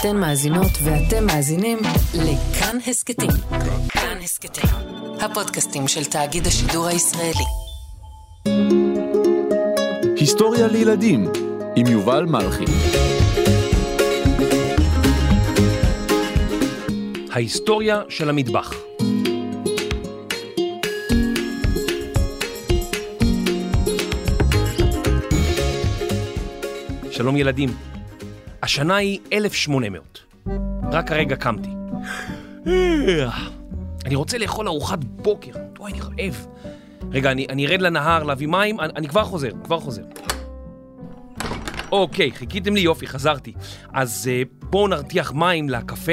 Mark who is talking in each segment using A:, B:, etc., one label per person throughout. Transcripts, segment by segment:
A: אתן מאזינות ואתם מאזינים לכאן הסכתים. כאן הסכתים, הפודקאסטים של תאגיד השידור הישראלי.
B: היסטוריה לילדים עם יובל מלכי.
C: ההיסטוריה של המטבח. שלום ילדים, השנה היא 1800. רק הרגע קמתי. אני רוצה לאכול ארוחת בוקר. וואי, אני רעב. רגע, אני, אני ארד לנהר להביא מים, אני, אני כבר חוזר, כבר חוזר. אוקיי, חיכיתם לי, יופי, חזרתי. אז אה, בואו נרתיח מים לקפה,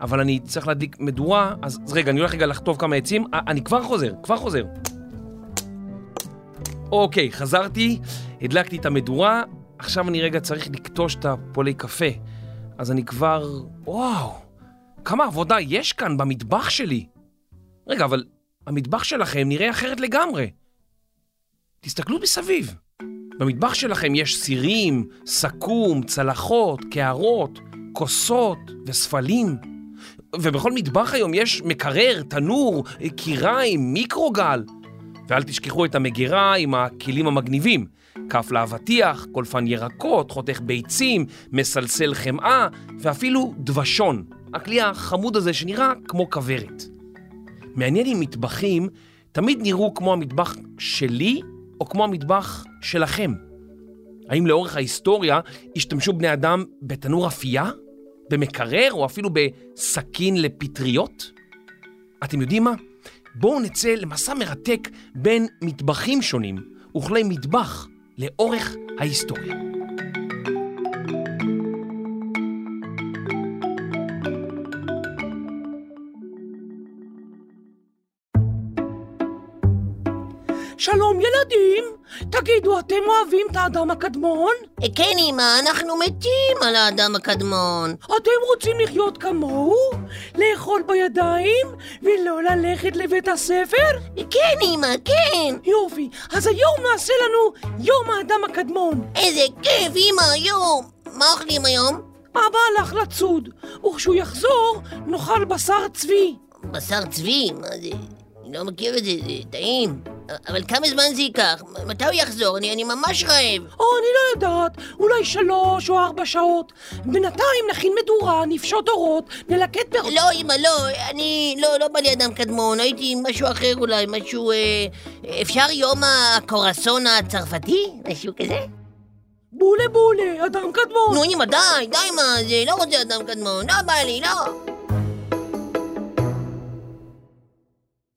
C: אבל אני צריך להדליק מדורה, אז, אז רגע, אני הולך רגע לחטוף כמה עצים. אה, אני כבר חוזר, כבר חוזר. אוקיי, חזרתי, הדלקתי את המדורה, עכשיו אני רגע צריך לקטוש את הפולי קפה. אז אני כבר... וואו, כמה עבודה יש כאן במטבח שלי. רגע, אבל המטבח שלכם נראה אחרת לגמרי. תסתכלו מסביב. במטבח שלכם יש סירים, סכו"ם, צלחות, קערות, כוסות וספלים. ובכל מטבח היום יש מקרר, תנור, קיריים, מיקרוגל. ואל תשכחו את המגירה עם הכלים המגניבים. כף לאבטיח, קולפן ירקות, חותך ביצים, מסלסל חמאה ואפילו דבשון, הכלי החמוד הזה שנראה כמו כוורת. מעניין אם מטבחים תמיד נראו כמו המטבח שלי או כמו המטבח שלכם. האם לאורך ההיסטוריה השתמשו בני אדם בתנור אפייה? במקרר או אפילו בסכין לפטריות? אתם יודעים מה? בואו נצא למסע מרתק בין מטבחים שונים וכלי מטבח לאורך ההיסטוריה.
D: שלום ילדים, תגידו, אתם אוהבים את האדם הקדמון?
E: כן, אמא, אנחנו מתים על האדם הקדמון.
D: אתם רוצים לחיות כמוהו? לאכול בידיים ולא ללכת לבית הספר?
E: כן, אמא, כן.
D: יופי, אז היום נעשה לנו יום האדם הקדמון.
E: איזה כיף, אמא, היום. מה אוכלים היום?
D: אבא הלך לצוד, וכשהוא יחזור נאכל בשר צבי.
E: בשר צבי? מה זה? לא מכיר את זה, זה טעים. אבל כמה זמן זה ייקח? מתי הוא יחזור? אני, אני ממש רעב.
D: או, אני לא יודעת, אולי שלוש או ארבע שעות. בינתיים נכין מדורה, נפשוט אורות, נלקט פירות.
E: לא, אמא, לא, אני... לא, לא בא לי אדם קדמון, הייתי משהו אחר אולי, משהו... אה, אפשר יום הקורסון הצרפתי? משהו כזה?
D: בולה בולה, אדם קדמון.
E: נו, אמא, די, די מה זה, לא רוצה אדם קדמון, לא בא לי, לא.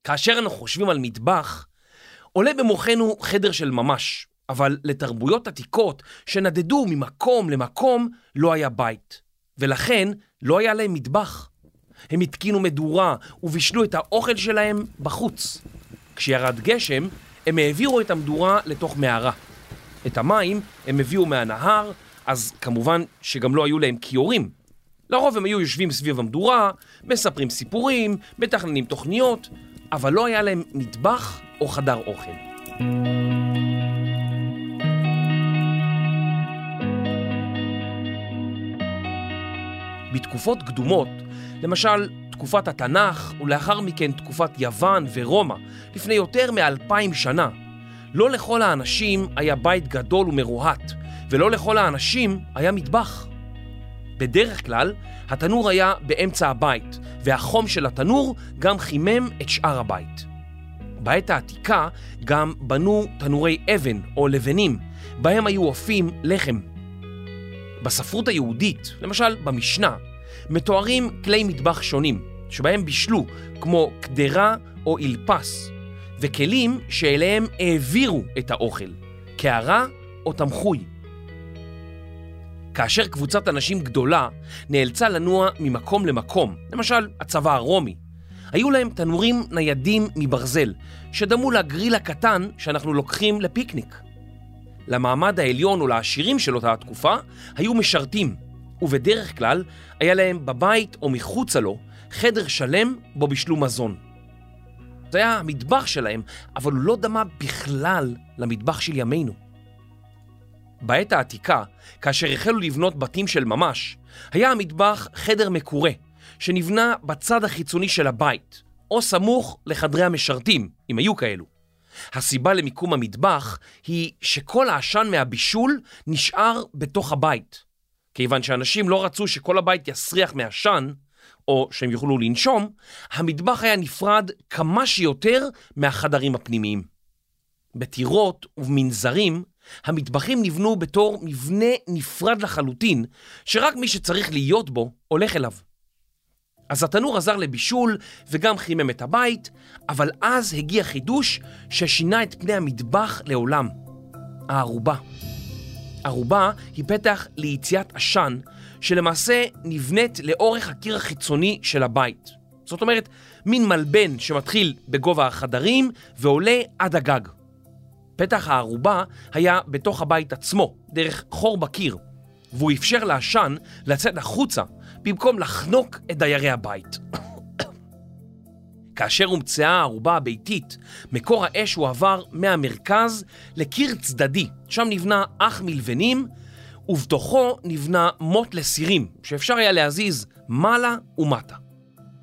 C: כאשר אנחנו חושבים על מטבח, עולה במוחנו חדר של ממש, אבל לתרבויות עתיקות שנדדו ממקום למקום לא היה בית, ולכן לא היה להם מטבח. הם התקינו מדורה ובישלו את האוכל שלהם בחוץ. כשירד גשם, הם העבירו את המדורה לתוך מערה. את המים הם הביאו מהנהר, אז כמובן שגם לא היו להם כיורים. לרוב הם היו יושבים סביב המדורה, מספרים סיפורים, מתכננים תוכניות, אבל לא היה להם מטבח או חדר אוכל. בתקופות קדומות, למשל תקופת התנ"ך ולאחר מכן תקופת יוון ורומא, לפני יותר מאלפיים שנה, לא לכל האנשים היה בית גדול ומרוהט, ולא לכל האנשים היה מטבח. בדרך כלל, התנור היה באמצע הבית, והחום של התנור גם חימם את שאר הבית. בעת העתיקה גם בנו תנורי אבן או לבנים, בהם היו אופים לחם. בספרות היהודית, למשל במשנה, מתוארים כלי מטבח שונים, שבהם בישלו, כמו קדרה או אילפס, וכלים שאליהם העבירו את האוכל, קערה או תמחוי. כאשר קבוצת אנשים גדולה נאלצה לנוע ממקום למקום, למשל הצבא הרומי, היו להם תנורים ניידים מברזל, שדמו לגריל הקטן שאנחנו לוקחים לפיקניק. למעמד העליון או לעשירים של אותה התקופה היו משרתים, ובדרך כלל היה להם בבית או מחוצה לו חדר שלם בו בישלו מזון. זה היה המטבח שלהם, אבל הוא לא דמה בכלל למטבח של ימינו. בעת העתיקה, כאשר החלו לבנות בתים של ממש, היה המטבח חדר מקורה, שנבנה בצד החיצוני של הבית, או סמוך לחדרי המשרתים, אם היו כאלו. הסיבה למיקום המטבח היא שכל העשן מהבישול נשאר בתוך הבית. כיוון שאנשים לא רצו שכל הבית יסריח מעשן, או שהם יוכלו לנשום, המטבח היה נפרד כמה שיותר מהחדרים הפנימיים. בטירות ובמנזרים, המטבחים נבנו בתור מבנה נפרד לחלוטין, שרק מי שצריך להיות בו הולך אליו. אז התנור עזר לבישול וגם חימם את הבית, אבל אז הגיע חידוש ששינה את פני המטבח לעולם, הערובה. ערובה היא פתח ליציאת עשן, שלמעשה נבנית לאורך הקיר החיצוני של הבית. זאת אומרת, מין מלבן שמתחיל בגובה החדרים ועולה עד הגג. פתח הערובה היה בתוך הבית עצמו, דרך חור בקיר, והוא אפשר לעשן לצאת החוצה במקום לחנוק את דיירי הבית. כאשר הומצאה הערובה הביתית, מקור האש הועבר מהמרכז לקיר צדדי, שם נבנה אח מלבנים, ובתוכו נבנה מוט לסירים, שאפשר היה להזיז מעלה ומטה.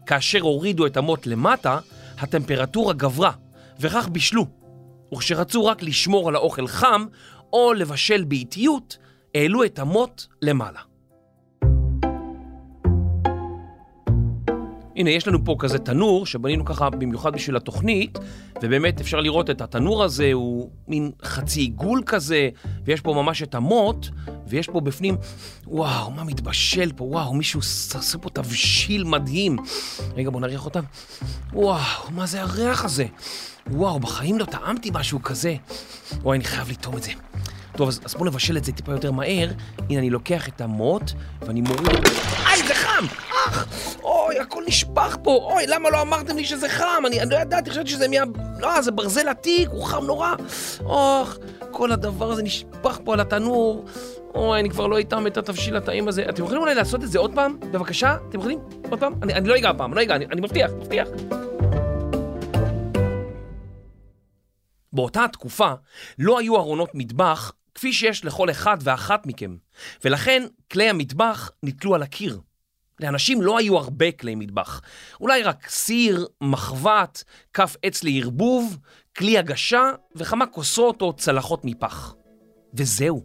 C: כאשר הורידו את המוט למטה, הטמפרטורה גברה, וכך בישלו. וכשרצו רק לשמור על האוכל חם, או לבשל באיטיות, העלו את המוט למעלה. הנה, יש לנו פה כזה תנור שבנינו ככה במיוחד בשביל התוכנית, ובאמת אפשר לראות את התנור הזה, הוא מין חצי עיגול כזה, ויש פה ממש את המוט, ויש פה בפנים, וואו, מה מתבשל פה, וואו, מישהו עשה פה תבשיל מדהים. רגע, בוא נריח אותם. וואו, מה זה הריח הזה? וואו, בחיים לא טעמתי משהו כזה. וואי, אני חייב לטעום את זה. טוב, אז, אז בואו נבשל את זה טיפה יותר מהר. הנה, אני לוקח את המוט, ואני מוריד... איי, זה חם! אך! אוי, הכל נשפך פה! אוי, למה לא אמרתם לי שזה חם? אני, אני לא ידעתי, חשבתי שזה מה... לא, זה ברזל עתיק, הוא חם נורא. אוח, כל הדבר הזה נשפך פה על התנור. אוי, אני כבר לא אטעם את התבשיל הטעים הזה. אתם יכולים אולי לעשות את זה עוד פעם? בבקשה? אתם יכולים? עוד פעם? אני, אני לא אגע הפעם, לא אגע, אני, אני מבטיח, מבטיח. באותה התקופה לא היו ארונות מטבח כפי שיש לכל אחד ואחת מכם, ולכן כלי המטבח נתלו על הקיר. לאנשים לא היו הרבה כלי מטבח, אולי רק סיר, מחבת, כף עץ לערבוב, כלי הגשה וכמה כוסות או צלחות מפח. וזהו.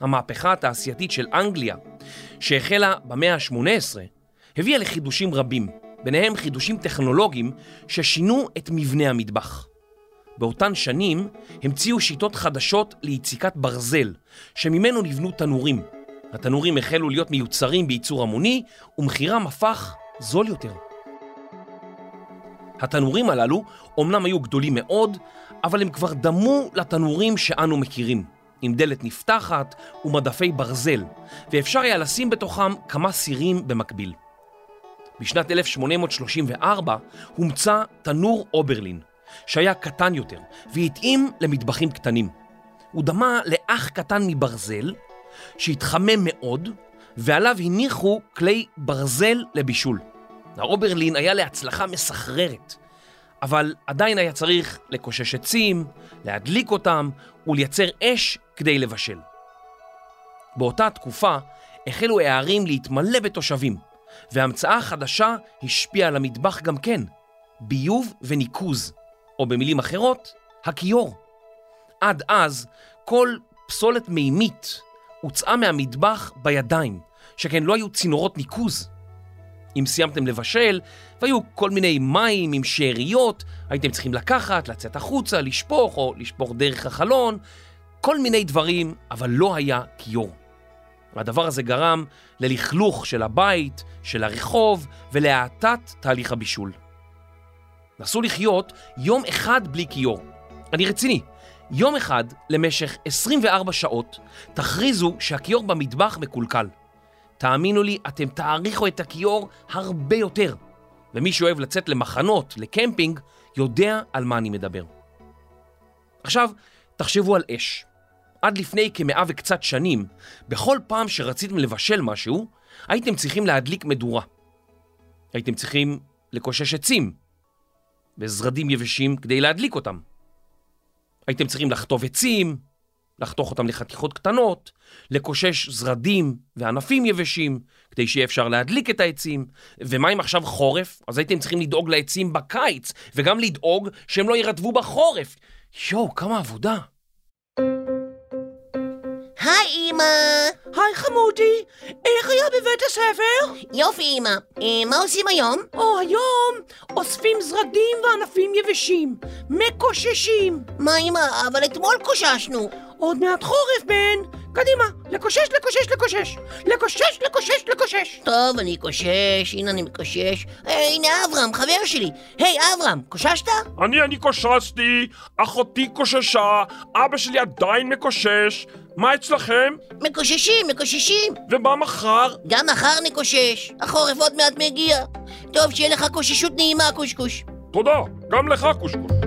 C: המהפכה התעשייתית של אנגליה, שהחלה במאה ה-18, הביאה לחידושים רבים, ביניהם חידושים טכנולוגיים ששינו את מבנה המטבח. באותן שנים המציאו שיטות חדשות ליציקת ברזל, שממנו נבנו תנורים. התנורים החלו להיות מיוצרים בייצור המוני, ומחירם הפך זול יותר. התנורים הללו אומנם היו גדולים מאוד, אבל הם כבר דמו לתנורים שאנו מכירים, עם דלת נפתחת ומדפי ברזל, ואפשר היה לשים בתוכם כמה סירים במקביל. בשנת 1834 הומצא תנור אוברלין, שהיה קטן יותר והתאים למטבחים קטנים. הוא דמה לאח קטן מברזל שהתחמם מאוד ועליו הניחו כלי ברזל לבישול. האוברלין היה להצלחה מסחררת, אבל עדיין היה צריך לקושש עצים, להדליק אותם ולייצר אש כדי לבשל. באותה תקופה החלו הערים להתמלא בתושבים, וההמצאה החדשה השפיעה על המטבח גם כן, ביוב וניקוז. או במילים אחרות, הכיור. עד אז כל פסולת מימית הוצאה מהמטבח בידיים, שכן לא היו צינורות ניקוז. אם סיימתם לבשל והיו כל מיני מים עם שאריות, הייתם צריכים לקחת, לצאת החוצה, לשפוך או לשפוך דרך החלון, כל מיני דברים, אבל לא היה כיור. הדבר הזה גרם ללכלוך של הבית, של הרחוב ולהאטת תהליך הבישול. נסו לחיות יום אחד בלי כיור. אני רציני, יום אחד למשך 24 שעות תכריזו שהכיור במטבח מקולקל. תאמינו לי, אתם תעריכו את הכיור הרבה יותר. ומי שאוהב לצאת למחנות, לקמפינג, יודע על מה אני מדבר. עכשיו, תחשבו על אש. עד לפני כמאה וקצת שנים, בכל פעם שרציתם לבשל משהו, הייתם צריכים להדליק מדורה. הייתם צריכים לקושש עצים, וזרדים יבשים כדי להדליק אותם. הייתם צריכים לחטוב עצים, לחתוך אותם לחתיכות קטנות, לקושש זרדים וענפים יבשים, כדי שיהיה אפשר להדליק את העצים. ומה אם עכשיו חורף? אז הייתם צריכים לדאוג לעצים בקיץ, וגם לדאוג שהם לא יירטבו בחורף. יואו, כמה עבודה.
E: היי, אמא!
D: היי חמודי, איך היה בבית הספר?
E: יופי, אמא. אה, מה עושים היום?
D: או, היום אוספים זרדים וענפים יבשים, מקוששים.
E: מה, אמא? אבל אתמול קוששנו.
D: עוד מעט חורף, בן. קדימה, לקושש, לקושש, לקושש. לקושש, לקושש, לקושש.
E: טוב, אני קושש, הנה אני מקושש. אה, הנה אברהם, חבר שלי. היי, אברהם, קוששת?
F: אני, אני קוששתי, אחותי קוששה, אבא שלי עדיין מקושש. מה אצלכם?
E: מקוששים, מקוששים.
F: ומה מחר?
E: גם מחר נקושש. החורף עוד מעט מגיע. טוב, שיהיה לך קוששות נעימה, קושקוש.
F: תודה, גם לך קושקוש.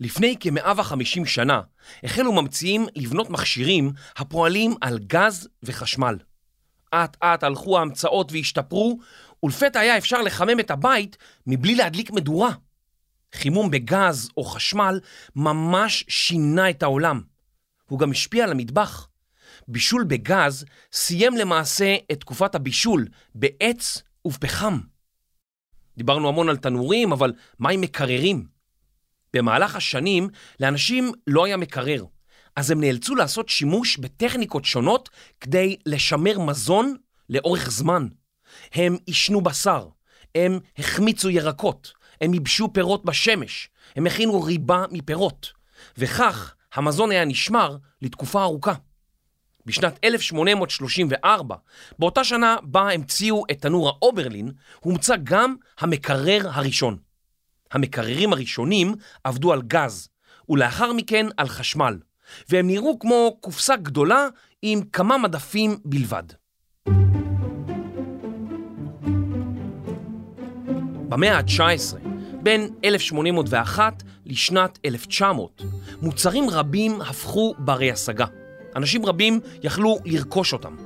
C: לפני כ-150 שנה החלו ממציאים לבנות מכשירים הפועלים על גז וחשמל. אט אט הלכו ההמצאות והשתפרו, ולפתע היה אפשר לחמם את הבית מבלי להדליק מדורה. חימום בגז או חשמל ממש שינה את העולם. הוא גם השפיע על המטבח. בישול בגז סיים למעשה את תקופת הבישול בעץ ובפחם. דיברנו המון על תנורים, אבל מה עם מקררים? במהלך השנים לאנשים לא היה מקרר, אז הם נאלצו לעשות שימוש בטכניקות שונות כדי לשמר מזון לאורך זמן. הם עישנו בשר, הם החמיצו ירקות, הם ייבשו פירות בשמש, הם הכינו ריבה מפירות, וכך המזון היה נשמר לתקופה ארוכה. בשנת 1834, באותה שנה בה המציאו את תנור האוברלין, הומצא גם המקרר הראשון. המקררים הראשונים עבדו על גז, ולאחר מכן על חשמל, והם נראו כמו קופסה גדולה עם כמה מדפים בלבד. במאה ה-19, בין 1801 לשנת 1900, מוצרים רבים הפכו ברי השגה. אנשים רבים יכלו לרכוש אותם.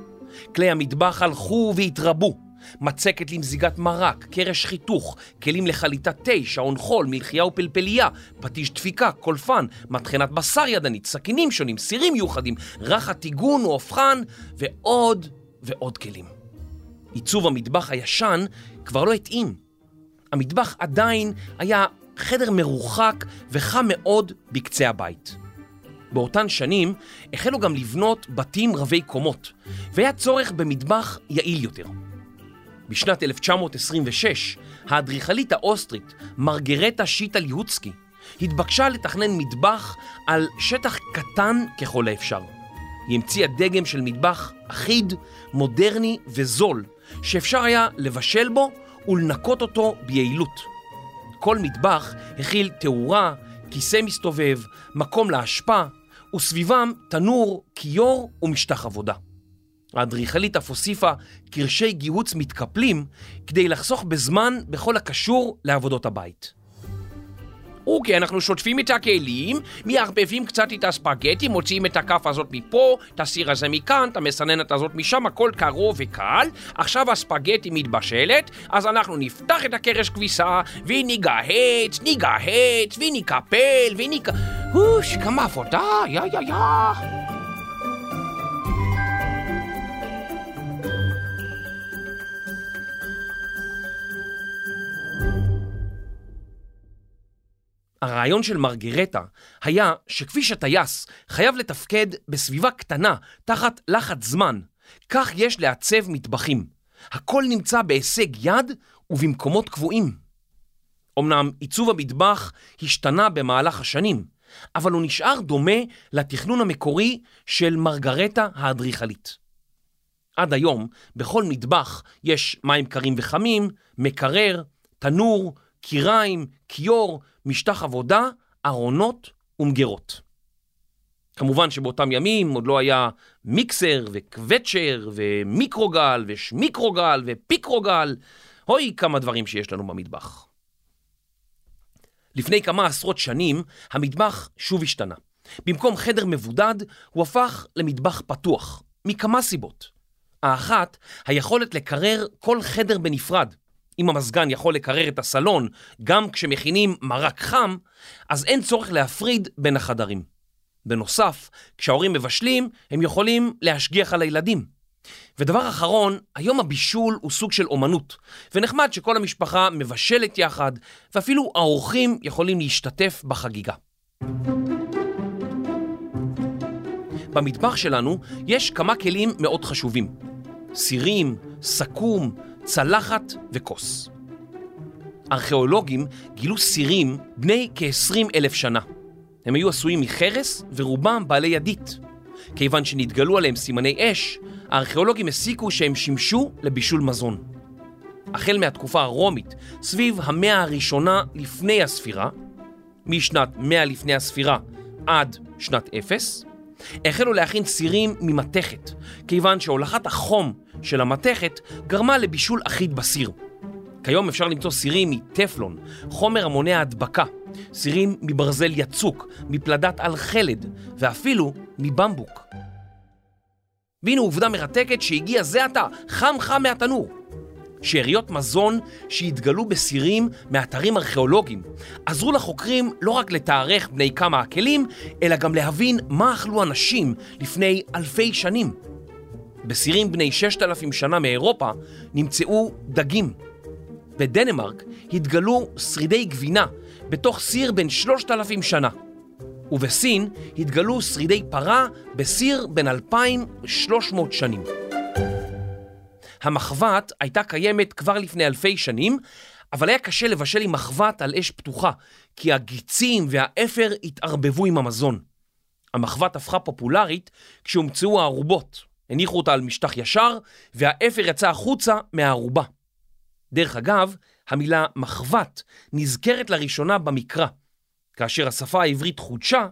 C: כלי המטבח הלכו והתרבו. מצקת למזיגת מרק, קרש חיתוך, כלים לחליטת תה, שעון חול, מלחייה ופלפלייה, פטיש דפיקה, קולפן, מטחנת בשר ידנית, סכינים שונים, סירים מיוחדים, רחת טיגון או הופכן, ועוד ועוד כלים. עיצוב המטבח הישן כבר לא התאים. המטבח עדיין היה חדר מרוחק וחם מאוד בקצה הבית. באותן שנים החלו גם לבנות בתים רבי קומות, והיה צורך במטבח יעיל יותר. בשנת 1926, האדריכלית האוסטרית מרגרטה שיטה ליהוצקי התבקשה לתכנן מטבח על שטח קטן ככל האפשר. היא המציאה דגם של מטבח אחיד, מודרני וזול, שאפשר היה לבשל בו ולנקות אותו ביעילות. כל מטבח הכיל תאורה, כיסא מסתובב, מקום להשפעה, וסביבם תנור, כיור ומשטח עבודה. האדריכלית אף הוסיפה קרשי גיהוץ מתקפלים כדי לחסוך בזמן בכל הקשור לעבודות הבית.
D: אוקיי, אנחנו שוטפים את הכלים, מערבבים קצת את הספגטי, מוציאים את הכף הזאת מפה, את הסיר הזה מכאן, את המסננת הזאת משם, הכל קרוב וקל. עכשיו הספגטי מתבשלת, אז אנחנו נפתח את הקרש כביסה, וניגהץ, ניגהץ, ונקפל, ונק... הוש, כמה עבודה, יא יא יא.
C: הרעיון של מרגרטה היה שכפי שטייס חייב לתפקד בסביבה קטנה תחת לחץ זמן, כך יש לעצב מטבחים. הכל נמצא בהישג יד ובמקומות קבועים. אמנם עיצוב המטבח השתנה במהלך השנים, אבל הוא נשאר דומה לתכנון המקורי של מרגרטה האדריכלית. עד היום, בכל מטבח יש מים קרים וחמים, מקרר, תנור, קיריים, כיור, משטח עבודה, ארונות ומגירות. כמובן שבאותם ימים עוד לא היה מיקסר וקווצ'ר ומיקרוגל ושמיקרוגל ופיקרוגל, אוי כמה דברים שיש לנו במטבח. לפני כמה עשרות שנים המטבח שוב השתנה. במקום חדר מבודד הוא הפך למטבח פתוח, מכמה סיבות. האחת, היכולת לקרר כל חדר בנפרד. אם המזגן יכול לקרר את הסלון גם כשמכינים מרק חם, אז אין צורך להפריד בין החדרים. בנוסף, כשההורים מבשלים, הם יכולים להשגיח על הילדים. ודבר אחרון, היום הבישול הוא סוג של אומנות, ונחמד שכל המשפחה מבשלת יחד, ואפילו האורחים יכולים להשתתף בחגיגה. במטבח שלנו יש כמה כלים מאוד חשובים. סירים, סכו"ם, צלחת וכוס. ארכיאולוגים גילו סירים בני כ-20 אלף שנה. הם היו עשויים מחרס ורובם בעלי ידית. כיוון שנתגלו עליהם סימני אש, הארכיאולוגים הסיקו שהם שימשו לבישול מזון. החל מהתקופה הרומית, סביב המאה הראשונה לפני הספירה, משנת 100 לפני הספירה עד שנת 0, החלו להכין סירים ממתכת, כיוון שהולכת החום של המתכת גרמה לבישול אחיד בסיר. כיום אפשר למצוא סירים מטפלון, חומר המונע הדבקה, סירים מברזל יצוק, מפלדת על חלד, ואפילו מבמבוק. והנה עובדה מרתקת שהגיע זה עתה, חם חם מהתנור. שאריות מזון שהתגלו בסירים מאתרים ארכיאולוגיים עזרו לחוקרים לא רק לתארך בני כמה הכלים, אלא גם להבין מה אכלו אנשים לפני אלפי שנים. בסירים בני 6,000 שנה מאירופה נמצאו דגים. בדנמרק התגלו שרידי גבינה בתוך סיר בן 3,000 שנה. ובסין התגלו שרידי פרה בסיר בן 2,300 שנים. המחבת הייתה קיימת כבר לפני אלפי שנים, אבל היה קשה לבשל עם מחבת על אש פתוחה, כי הגיצים והאפר התערבבו עם המזון. המחבת הפכה פופולרית כשהומצאו הערובות. הניחו אותה על משטח ישר, והאפר יצא החוצה מהערובה. דרך אגב, המילה מחבת נזכרת לראשונה במקרא. כאשר השפה העברית חודשה,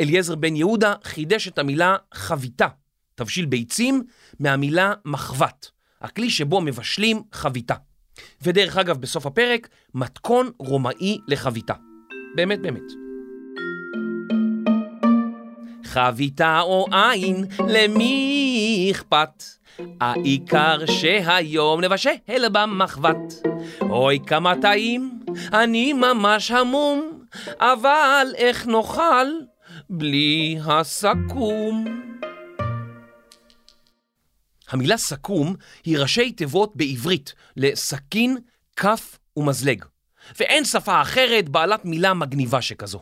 C: אליעזר בן יהודה חידש את המילה חביתה, תבשיל ביצים, מהמילה מחבת, הכלי שבו מבשלים חביתה. ודרך אגב, בסוף הפרק, מתכון רומאי לחביתה. באמת באמת. חביתה או עין, למי אכפת? העיקר שהיום נבשל במחבת. אוי כמה טעים, אני ממש המום, אבל איך נאכל בלי הסכו"ם? המילה סכו"ם היא ראשי תיבות בעברית לסכין, כף ומזלג, ואין שפה אחרת בעלת מילה מגניבה שכזו.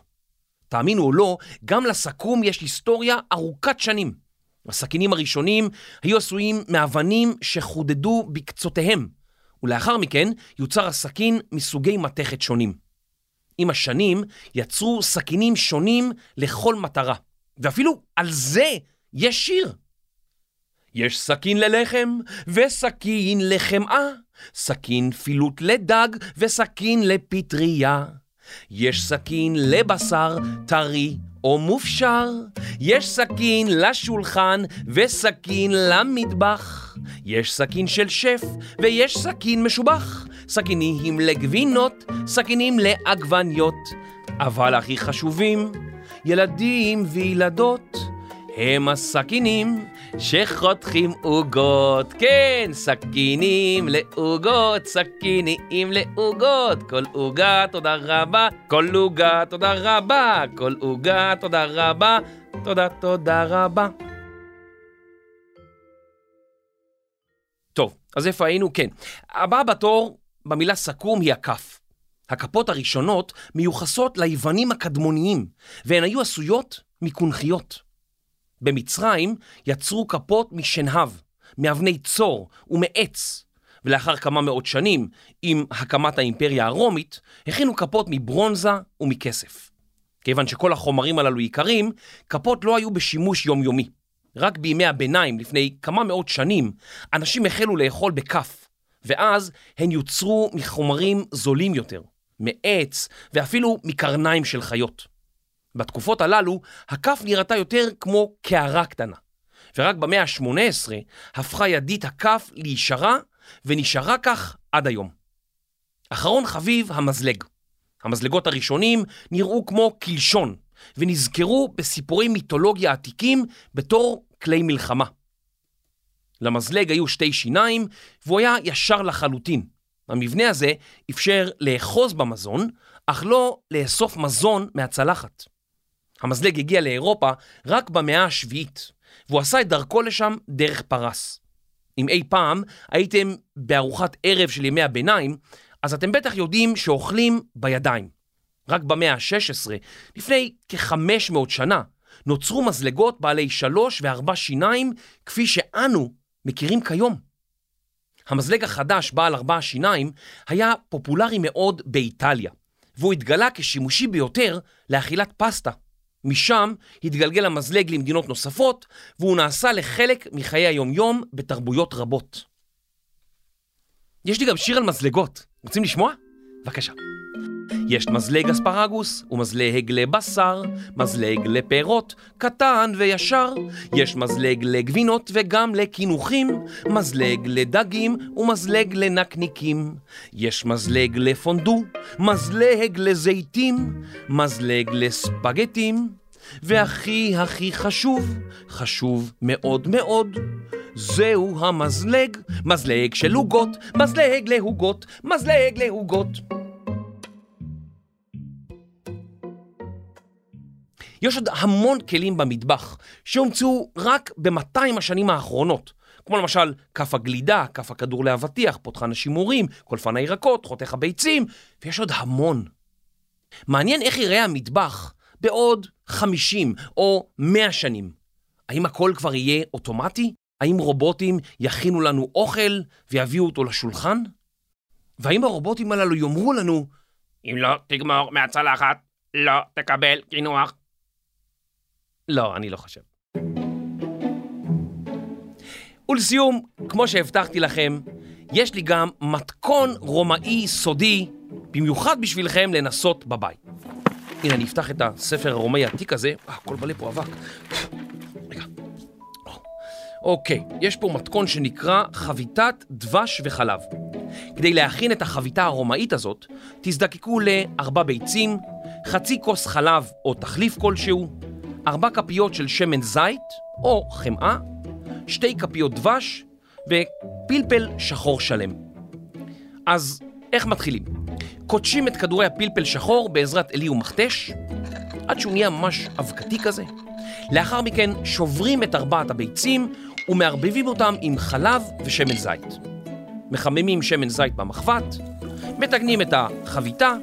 C: תאמינו או לא, גם לסכו"ם יש היסטוריה ארוכת שנים. הסכינים הראשונים היו עשויים מאבנים שחודדו בקצותיהם, ולאחר מכן יוצר הסכין מסוגי מתכת שונים. עם השנים יצרו סכינים שונים לכל מטרה, ואפילו על זה יש שיר. יש סכין ללחם וסכין לחמאה, סכין פילוט לדג וסכין לפטריה. יש סכין לבשר טרי או מופשר, יש סכין לשולחן וסכין למטבח. יש סכין של שף ויש סכין משובח, סכינים לגבינות, סכינים לעגבניות. אבל הכי חשובים, ילדים וילדות, הם הסכינים שחותכים עוגות. כן, סכינים לעוגות, סכינים לעוגות. כל עוגה תודה רבה, כל עוגה תודה רבה, כל עוגה תודה רבה, תודה תודה רבה. טוב, אז איפה היינו? כן. הבאה בתור במילה סכו"ם היא הכף. הכפות הראשונות מיוחסות ליוונים הקדמוניים, והן היו עשויות מקונכיות. במצרים יצרו כפות משנהב, מאבני צור ומעץ, ולאחר כמה מאות שנים, עם הקמת האימפריה הרומית, הכינו כפות מברונזה ומכסף. כיוון שכל החומרים הללו יקרים, כפות לא היו בשימוש יומיומי. רק בימי הביניים, לפני כמה מאות שנים, אנשים החלו לאכול בכף, ואז הן יוצרו מחומרים זולים יותר, מעץ ואפילו מקרניים של חיות. בתקופות הללו, הכף נראתה יותר כמו קערה קטנה, ורק במאה ה-18 הפכה ידית הכף לישרה, ונשארה כך עד היום. אחרון חביב, המזלג. המזלגות הראשונים נראו כמו קלשון, ונזכרו בסיפורי מיתולוגיה עתיקים בתור כלי מלחמה. למזלג היו שתי שיניים, והוא היה ישר לחלוטין. המבנה הזה אפשר לאחוז במזון, אך לא לאסוף מזון מהצלחת. המזלג הגיע לאירופה רק במאה השביעית, והוא עשה את דרכו לשם דרך פרס. אם אי פעם הייתם בארוחת ערב של ימי הביניים, אז אתם בטח יודעים שאוכלים בידיים. רק במאה ה-16, לפני כ-500 שנה, נוצרו מזלגות בעלי שלוש וארבע שיניים, כפי שאנו מכירים כיום. המזלג החדש, בעל ארבע שיניים, היה פופולרי מאוד באיטליה, והוא התגלה כשימושי ביותר לאכילת פסטה. משם התגלגל המזלג למדינות נוספות, והוא נעשה לחלק מחיי היומיום בתרבויות רבות. יש לי גם שיר על מזלגות, רוצים לשמוע? בבקשה. יש מזלג אספרגוס ומזלג לבשר, מזלג לפירות, קטן וישר. יש מזלג לגבינות וגם לקינוחים, מזלג לדגים ומזלג לנקניקים. יש מזלג לפונדו, מזלג לזיתים, מזלג לספגטים. והכי הכי חשוב, חשוב מאוד מאוד, זהו המזלג, מזלג של עוגות, מזלג לעוגות, מזלג לעוגות. יש עוד המון כלים במטבח שהומצאו רק ב-200 השנים האחרונות, כמו למשל כף הגלידה, כף הכדור לאבטיח, פותחן השימורים, קולפן הירקות, חותך הביצים, ויש עוד המון. מעניין איך יראה המטבח בעוד 50 או 100 שנים. האם הכל כבר יהיה אוטומטי? האם רובוטים יכינו לנו אוכל ויביאו אותו לשולחן? והאם הרובוטים הללו יאמרו לנו,
D: אם לא תגמור מהצלחת, לא תקבל קינוח.
C: לא, אני לא חושב. ולסיום, כמו שהבטחתי לכם, יש לי גם מתכון רומאי סודי, במיוחד בשבילכם לנסות בבית. הנה, אני אפתח את הספר הרומאי העתיק הזה. אה, הכל מלא פה אבק. רגע. אוקיי, יש פה מתכון שנקרא חביתת דבש וחלב. כדי להכין את החביתה הרומאית הזאת, תזדקקו לארבע ביצים, חצי כוס חלב או תחליף כלשהו, ארבע כפיות של שמן זית או חמאה, שתי כפיות דבש ופלפל שחור שלם. אז איך מתחילים? קודשים את כדורי הפלפל שחור בעזרת אלי ומכתש, עד שהוא נהיה ממש אבקתי כזה. לאחר מכן שוברים את ארבעת הביצים ומערבבים אותם עם חלב ושמן זית. מחממים שמן זית במחבת, מתגנים את החביתה,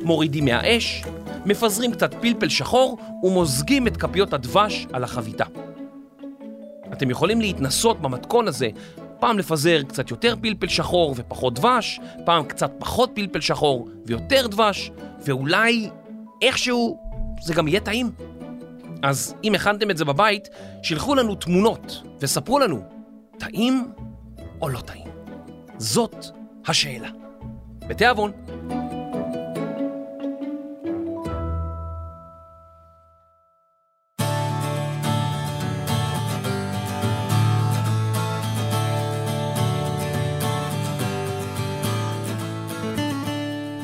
C: מורידים מהאש, מפזרים קצת פלפל שחור ומוזגים את כפיות הדבש על החביתה. אתם יכולים להתנסות במתכון הזה, פעם לפזר קצת יותר פלפל שחור ופחות דבש, פעם קצת פחות פלפל שחור ויותר דבש, ואולי איכשהו זה גם יהיה טעים. אז אם הכנתם את זה בבית, שילחו לנו תמונות וספרו לנו, טעים או לא טעים? זאת השאלה. בתיאבון.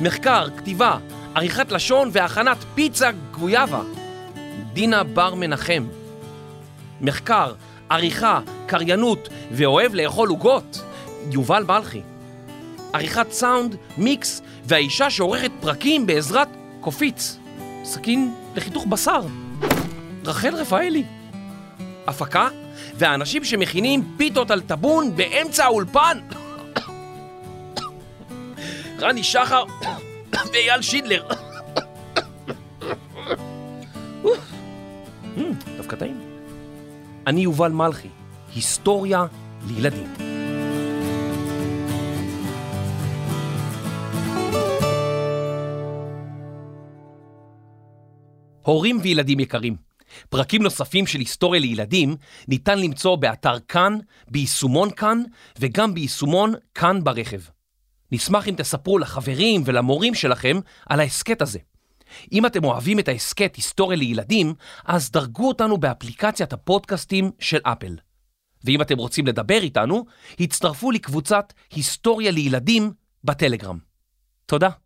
C: מחקר, כתיבה, עריכת לשון והכנת פיצה גויאבה. דינה בר מנחם. מחקר, עריכה, קריינות ואוהב לאכול עוגות. יובל בלחי. עריכת סאונד, מיקס והאישה שעורכת פרקים בעזרת קופיץ. סכין לחיתוך בשר. רחל רפאלי. הפקה והאנשים שמכינים פיתות על טבון באמצע האולפן. רני שחר ואייל שידלר. דווקא טעים. אני יובל מלכי, היסטוריה לילדים. הורים וילדים יקרים, פרקים נוספים של היסטוריה לילדים ניתן למצוא באתר כאן, ביישומון כאן וגם ביישומון כאן ברכב. נשמח אם תספרו לחברים ולמורים שלכם על ההסכת הזה. אם אתם אוהבים את ההסכת היסטוריה לילדים, אז דרגו אותנו באפליקציית הפודקאסטים של אפל. ואם אתם רוצים לדבר איתנו, הצטרפו לקבוצת היסטוריה לילדים בטלגרם. תודה.